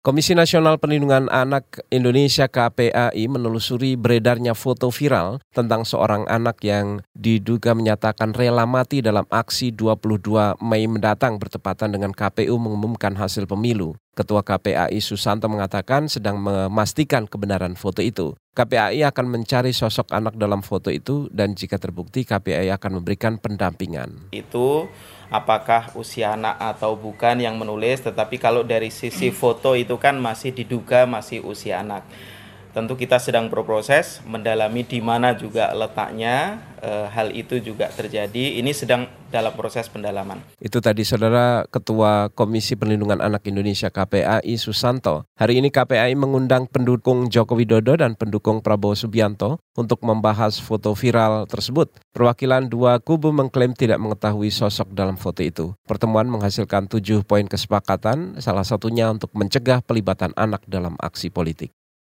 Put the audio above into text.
Komisi Nasional Perlindungan Anak Indonesia KPAI menelusuri beredarnya foto viral tentang seorang anak yang diduga menyatakan rela mati dalam aksi 22 Mei mendatang bertepatan dengan KPU mengumumkan hasil pemilu. Ketua KPAI Susanto mengatakan sedang memastikan kebenaran foto itu. KPAI akan mencari sosok anak dalam foto itu dan jika terbukti KPAI akan memberikan pendampingan. Itu apakah usia anak atau bukan yang menulis, tetapi kalau dari sisi foto itu kan masih diduga masih usia anak. Tentu kita sedang berproses mendalami di mana juga letaknya e, hal itu juga terjadi. Ini sedang dalam proses pendalaman. Itu tadi saudara Ketua Komisi Perlindungan Anak Indonesia KPAI Susanto. Hari ini KPAI mengundang pendukung Joko Widodo dan pendukung Prabowo Subianto untuk membahas foto viral tersebut. Perwakilan dua kubu mengklaim tidak mengetahui sosok dalam foto itu. Pertemuan menghasilkan tujuh poin kesepakatan, salah satunya untuk mencegah pelibatan anak dalam aksi politik.